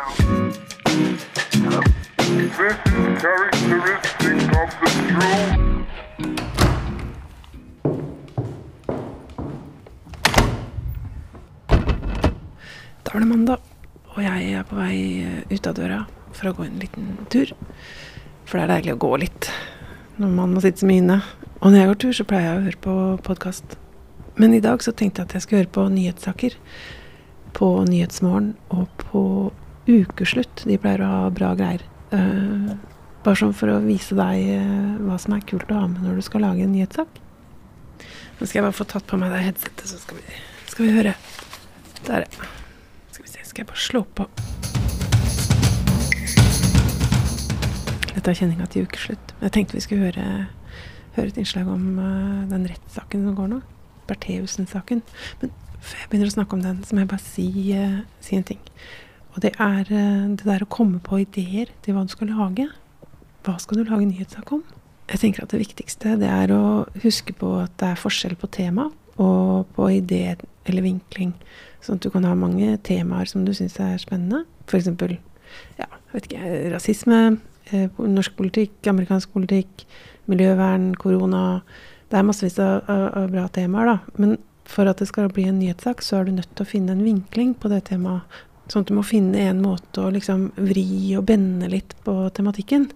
Da var det mandag, og jeg er på vei eh, ut av døra for å gå en liten tur. For det er deilig å gå litt når man må sitte så mye inne. Og når jeg går tur, så pleier jeg å høre på podkast. Men i dag så tenkte jeg at jeg skulle høre på nyhetssaker. På Nyhetsmorgen og på Ukeslutt. De pleier å ha bra greier. Uh, bare sånn for å vise deg uh, hva som er kult å ha med når du skal lage en nyhetssak. Nå skal jeg bare få tatt på meg det headsetet, så skal vi, skal vi høre. Der, ja. Skal vi se, skal jeg bare slå på Dette er kjenninga til ukeslutt. Jeg tenkte vi skulle høre, høre et innslag om uh, den rettssaken som går nå. Bertheussen-saken. Men før jeg begynner å snakke om den, så må jeg bare si, si en ting. Og det er eh, det der å komme på ideer til hva du skal lage. Hva skal du lage nyhetssak om? Jeg tenker at det viktigste det er å huske på at det er forskjell på tema og på idé eller vinkling. Sånn at du kan ha mange temaer som du syns er spennende. F.eks. Ja, vet ikke, rasisme, eh, norsk politikk, amerikansk politikk, miljøvern, korona. Det er massevis av, av, av bra temaer, da. Men for at det skal bli en nyhetssak, så er du nødt til å finne en vinkling på det temaet. Sånn at du må finne en måte å liksom vri og bende litt på tematikken.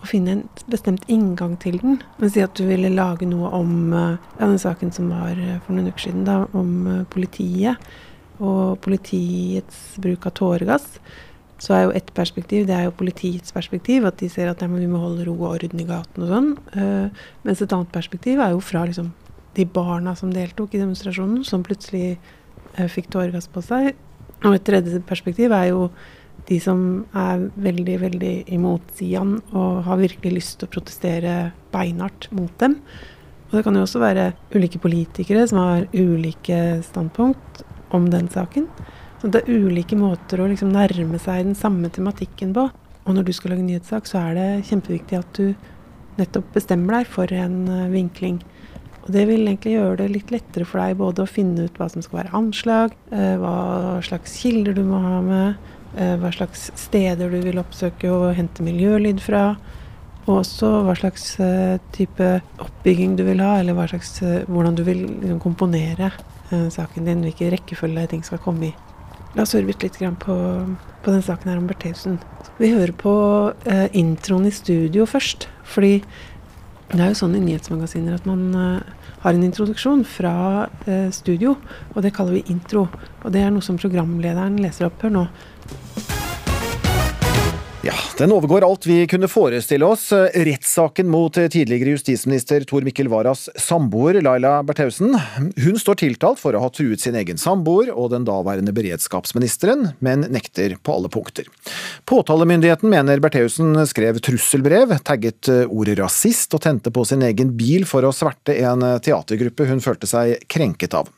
Og finne en bestemt inngang til den. Men si at du ville lage noe om eh, ja, den saken som var eh, for noen uker siden, da, om eh, politiet. Og politiets bruk av tåregass. Så er jo ett perspektiv, det er jo politiets perspektiv, at de ser at vi må holde ro og orden i gaten og sånn. Uh, mens et annet perspektiv er jo fra liksom de barna som deltok i demonstrasjonen, som plutselig uh, fikk tåregass på seg. Og et tredje perspektiv er jo de som er veldig, veldig imot Sian og har virkelig lyst til å protestere beinhardt mot dem. Og det kan jo også være ulike politikere som har ulike standpunkt om den saken. Så det er ulike måter å liksom nærme seg den samme tematikken på. Og når du skal lage nyhetssak, så er det kjempeviktig at du nettopp bestemmer deg for en eh, vinkling. Og det vil egentlig gjøre det litt lettere for deg både å finne ut hva som skal være anslag, eh, hva slags kilder du må ha med, eh, hva slags steder du vil oppsøke og hente miljølyd fra, og også hva slags eh, type oppbygging du vil ha, eller slags, hvordan du vil liksom, komponere saken din, hvilken rekkefølge ting skal komme i. La oss høre litt på, på den saken her om Bertheussen. Vi hører på introen i studio først, fordi det er jo sånn i nyhetsmagasiner at man uh, har en introduksjon fra uh, studio, og det kaller vi intro. Og det er noe som programlederen leser opp. Hør nå. Ja, den overgår alt vi kunne forestille oss. Rettssaken mot tidligere justisminister Tor Mikkel Waras samboer Laila Bertheussen. Hun står tiltalt for å ha truet sin egen samboer og den daværende beredskapsministeren, men nekter på alle punkter. Påtalemyndigheten mener Bertheussen skrev trusselbrev, tagget ordet rasist og tente på sin egen bil for å sverte en teatergruppe hun følte seg krenket av.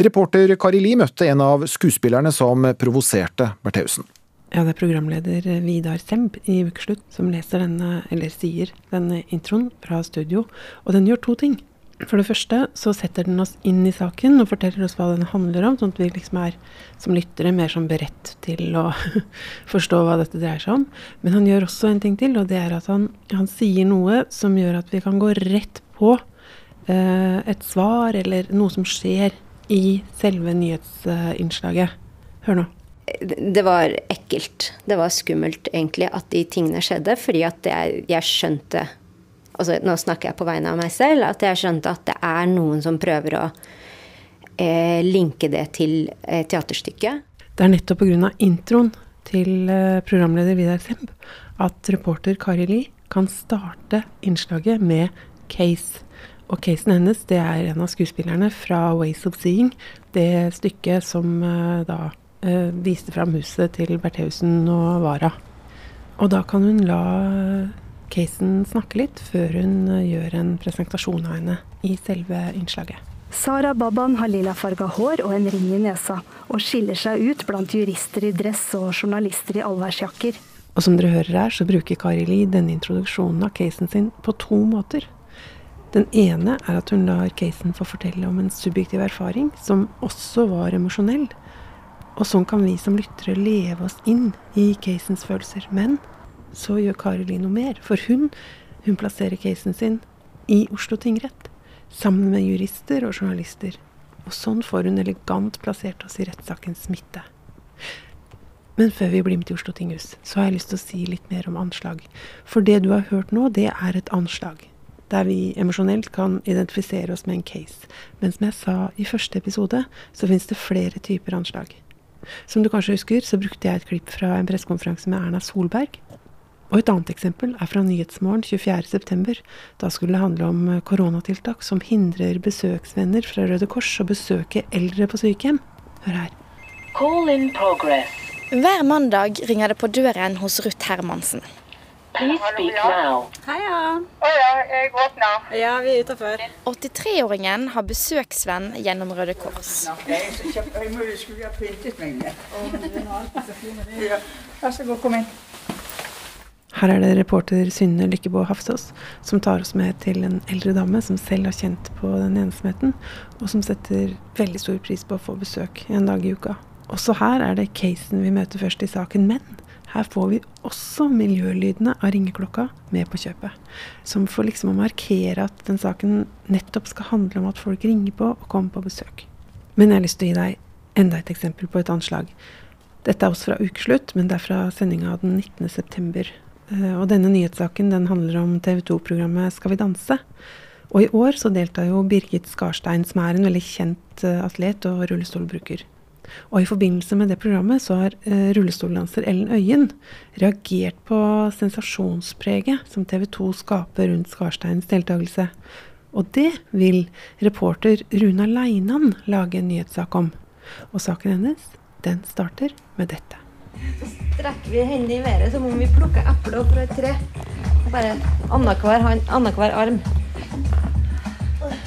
Reporter Kari Li møtte en av skuespillerne som provoserte Bertheussen. Ja, det er programleder Vidar Semb i Ukeslutt som leser denne, eller sier denne introen fra studio. Og den gjør to ting. For det første så setter den oss inn i saken og forteller oss hva den handler om, sånn at vi liksom er som lyttere mer som beredt til å forstå hva dette dreier seg om. Men han gjør også en ting til, og det er at han, han sier noe som gjør at vi kan gå rett på eh, et svar eller noe som skjer i selve nyhetsinnslaget. Hør nå det var ekkelt. Det var skummelt, egentlig, at de tingene skjedde. Fordi at jeg, jeg skjønte altså Nå snakker jeg på vegne av meg selv. At jeg skjønte at det er noen som prøver å eh, linke det til eh, teaterstykket. Det er nettopp pga. introen til eh, programleder Vidar Semb at reporter Kari Li kan starte innslaget med case. Og casen hennes det er en av skuespillerne fra Ways of Seeing. Det stykket som eh, da eh, viste fram huset til Bertheussen og Vara. Og da kan hun la casen snakke litt, før hun eh, gjør en presentasjon av henne i selve innslaget. Sara Baban har lilafarga hår og en ring i nesa, og skiller seg ut blant jurister i dress og journalister i allværsjakker. Og som dere hører her, så bruker Kari Lie denne introduksjonen av casen sin på to måter. Den ene er at hun lar casen få fortelle om en subjektiv erfaring som også var emosjonell. Og sånn kan vi som lyttere leve oss inn i casens følelser. Men så gjør Kari Li noe mer. For hun, hun plasserer casen sin i Oslo tingrett. Sammen med jurister og journalister. Og sånn får hun elegant plassert oss i rettssakens midte. Men før vi blir med til Oslo tinghus, så har jeg lyst til å si litt mer om anslag. For det du har hørt nå, det er et anslag. Der vi emosjonelt kan identifisere oss med en case. Men som jeg sa i første episode, så finnes det flere typer anslag. Som du kanskje husker, så brukte jeg et klipp fra en pressekonferanse med Erna Solberg. Og et annet eksempel er fra Nyhetsmorgen 24.9. Da skulle det handle om koronatiltak som hindrer besøksvenner fra Røde Kors å besøke eldre på sykehjem. Hør her. Call in progress. Hver mandag ringer det på døren hos Ruth Hermansen. Please speak now. Heia. Å ja, jeg åpner. Ja, vi er utafor. 83-åringen har besøksvenn gjennom Røde Kors. Jeg skulle ha pyntet meg med. Vær så god, kom inn. Her er det reporter Synne Lykkebå Hafsås som tar oss med til en eldre dame som selv har kjent på den ensomheten, og som setter veldig stor pris på å få besøk en dag i uka. Også her er det casen vi møter først i saken, men her får vi også miljølydene av ringeklokka med på kjøpet. Som for liksom å markere at den saken nettopp skal handle om at folk ringer på og kommer på besøk. Men jeg har lyst til å gi deg enda et eksempel på et anslag. Dette er også fra ukeslutt, men det er fra sendinga den 19. september. Eh, Og denne nyhetssaken den handler om TV 2-programmet Skal vi danse. Og i år så deltar jo Birgit Skarstein, som er en veldig kjent eh, atlet og rullestolbruker. Og i forbindelse med det programmet så har eh, rullestoldanser Ellen Øyen reagert på sensasjonspreget som TV 2 skaper rundt Skarsteins deltakelse. Og det vil reporter Runa Leinan lage en nyhetssak om. Og saken hennes, den starter med dette. Så strekker vi hendene i været som om vi plukker epler fra et tre. Bare annenhver arm.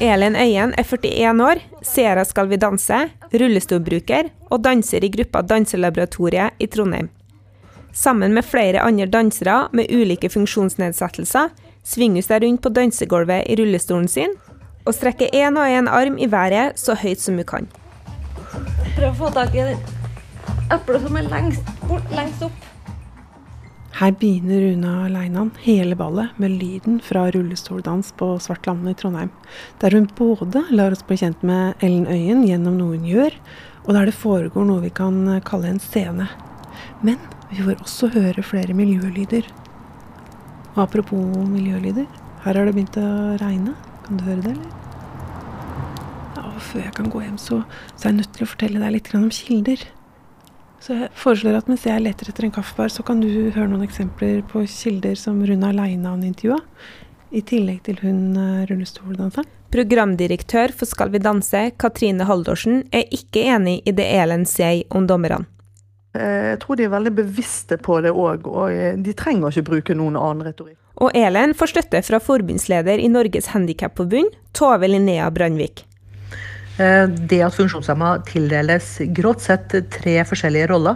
Elin Øyen er 41 år, Sera Skal vi danse, rullestolbruker og danser i gruppa Danselaboratoriet i Trondheim. Sammen med flere andre dansere med ulike funksjonsnedsettelser svinger hun seg rundt på dansegulvet i rullestolen sin og strekker én og én arm i været så høyt som hun kan. Prøv å få tak i det eplet som er lengst bort, lengst opp. Her begynner Runa Leinan hele ballet med lyden fra rullestoldans på Svartlandet i Trondheim. Der hun både lar oss bli kjent med Ellen Øyen gjennom noe hun gjør, og der det foregår noe vi kan kalle en scene. Men vi får også høre flere miljølyder. Og apropos miljølyder, her har det begynt å regne. Kan du høre det, eller? Ja, og før jeg kan gå hjem, så, så er jeg nødt til å fortelle deg litt om kilder. Så jeg foreslår at mens jeg leter etter en kaffebar, så kan du høre noen eksempler på kilder som Runa Leinan intervjua. I tillegg til hun eh, rullestoldanseren. Programdirektør for Skal vi danse, Katrine Haldorsen, er ikke enig i det Elen sier om dommerne. Eh, Jeg tror de er veldig bevisste på det òg, og eh, de trenger ikke bruke noen annen retorikk. Og Elen får støtte fra forbundsleder i Norges Handikapforbund, Tove Linnea Brandvik. Eh, Det at funksjonshemma tildeles grovt sett tre forskjellige roller.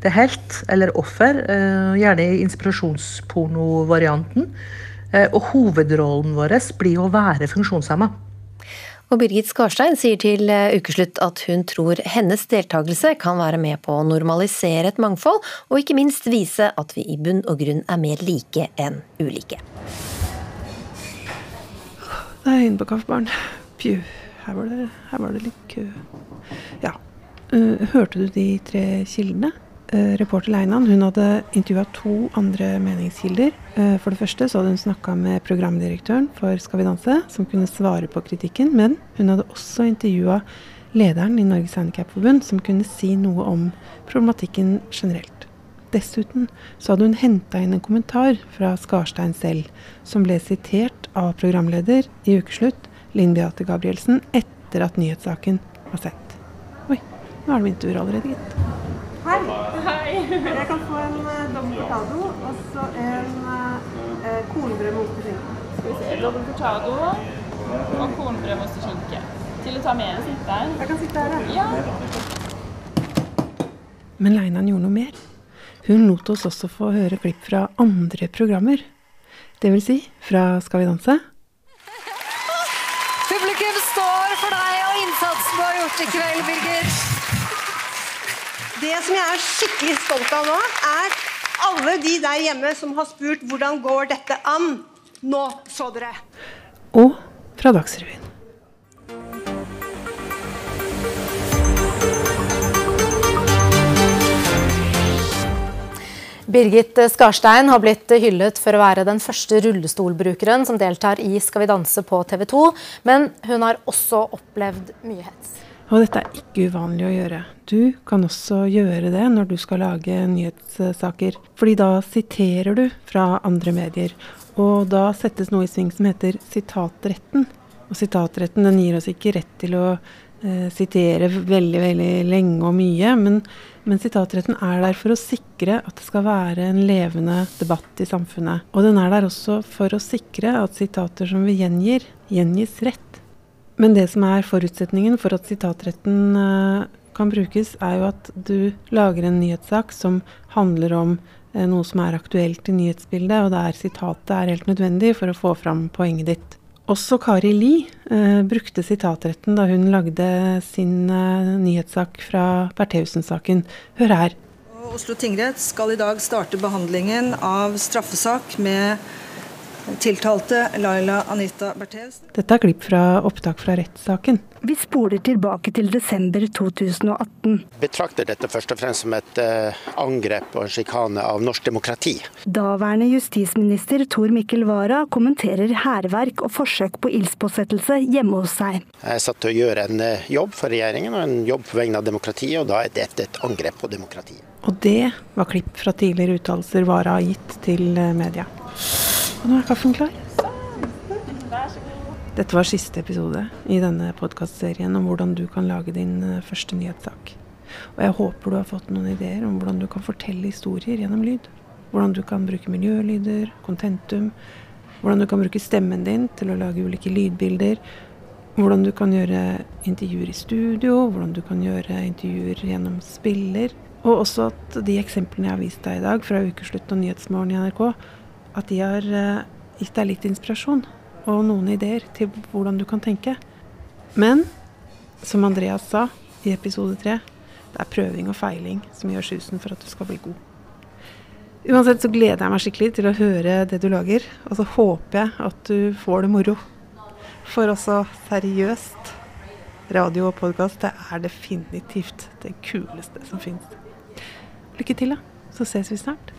Det er helt eller offer, eh, gjerne i inspirasjonspornovarianten. Eh, Og hovedrollen vår blir å være funksjonshemma. Og Birgit Skarstein sier til Ukeslutt at hun tror hennes deltakelse kan være med på å normalisere et mangfold, og ikke minst vise at vi i bunn og grunn er mer like enn ulike. Da er inne på kaffebaren. Pju, her var det, her var det litt kø. Ja. Eh, hørte du de tre kildene? Eh, reporter Leinan hun hadde intervjua to andre meningskilder. Eh, for det første så hadde hun snakka med programdirektøren for Skal vi danse, som kunne svare på kritikken. Men hun hadde også intervjua lederen i Norges Handikapforbund, som kunne si noe om problematikken generelt. Dessuten så hadde hun henta inn en kommentar fra Skarstein selv, som ble sitert av programleder i Ukeslutt, Linn Beate Gabrielsen, etter at nyhetssaken var sendt. Oi, nå er det min tur allerede, gitt. Hei. Hei. Jeg kan få en uh, dobbel cortado og så en uh, kornbrød med ost og skinke. Skal vi se, dobbel cortado og kornbrød med ost og skinke. Til å ta med og sitte her. Jeg kan sitte her, ja. Men Leinan gjorde noe mer. Hun lot oss også få høre klipp fra andre programmer. Det vil si fra Skal vi danse, Publikum står for deg og innsatsen du har gjort i kveld, Birger. Det som jeg er skikkelig stolt av nå, er alle de der hjemme som har spurt hvordan går dette an. Nå så dere. Og fra Dagsrevyen. Birgit Skarstein har blitt hyllet for å være den første rullestolbrukeren som deltar i Skal vi danse på TV 2, men hun har også opplevd mye hets. Og dette er ikke uvanlig å gjøre. Du kan også gjøre det når du skal lage nyhetssaker. Fordi da siterer du fra andre medier. Og da settes noe i sving som heter sitatretten. Og sitatretten den gir oss ikke rett til å eh, sitere veldig, veldig lenge og mye, men, men sitatretten er der for å sikre at det skal være en levende debatt i samfunnet. Og den er der også for å sikre at sitater som vi gjengir, gjengis rett. Men det som er forutsetningen for at sitatretten uh, kan brukes, er jo at du lager en nyhetssak som handler om uh, noe som er aktuelt i nyhetsbildet, og der sitatet er helt nødvendig for å få fram poenget ditt. Også Kari Li uh, brukte sitatretten da hun lagde sin nyhetssak fra Bertheussen-saken. Hør her. Oslo tingrett skal i dag starte behandlingen av straffesak med tiltalte Laila Anita Bertheussen. Dette er klipp fra opptak fra rettssaken. Vi spoler tilbake til desember 2018. Betrakter dette først og fremst som et uh, angrep og en sjikane av norsk demokrati. Daværende justisminister Tor Mikkel Wara kommenterer hærverk og forsøk på ildspåsettelse hjemme hos seg. Jeg er satt til å gjøre en uh, jobb for regjeringen og en jobb på vegne av demokratiet, og da er dette et angrep på demokratiet. Og det var klipp fra tidligere uttalelser Wara har gitt til uh, media. Og nå er kaffen klar. Dette var siste episode i denne podkastserien om hvordan du kan lage din eh, første nyhetssak. Og jeg håper du har fått noen ideer om hvordan du kan fortelle historier gjennom lyd. Hvordan du kan bruke miljølyder, kontentum. Hvordan du kan bruke stemmen din til å lage ulike lydbilder. Hvordan du kan gjøre intervjuer i studio, hvordan du kan gjøre intervjuer gjennom spiller. Og også at de eksemplene jeg har vist deg i dag fra Ukeslutt og Nyhetsmorgen i NRK, at de har uh, gitt deg litt inspirasjon og noen ideer til hvordan du kan tenke. Men som Andreas sa i episode tre, det er prøving og feiling som gjør susen for at du skal bli god. Uansett så gleder jeg meg skikkelig til å høre det du lager, og så håper jeg at du får det moro. For også seriøst, radio og podkast, det er definitivt det kuleste som finnes. Lykke til, da. Så ses vi snart.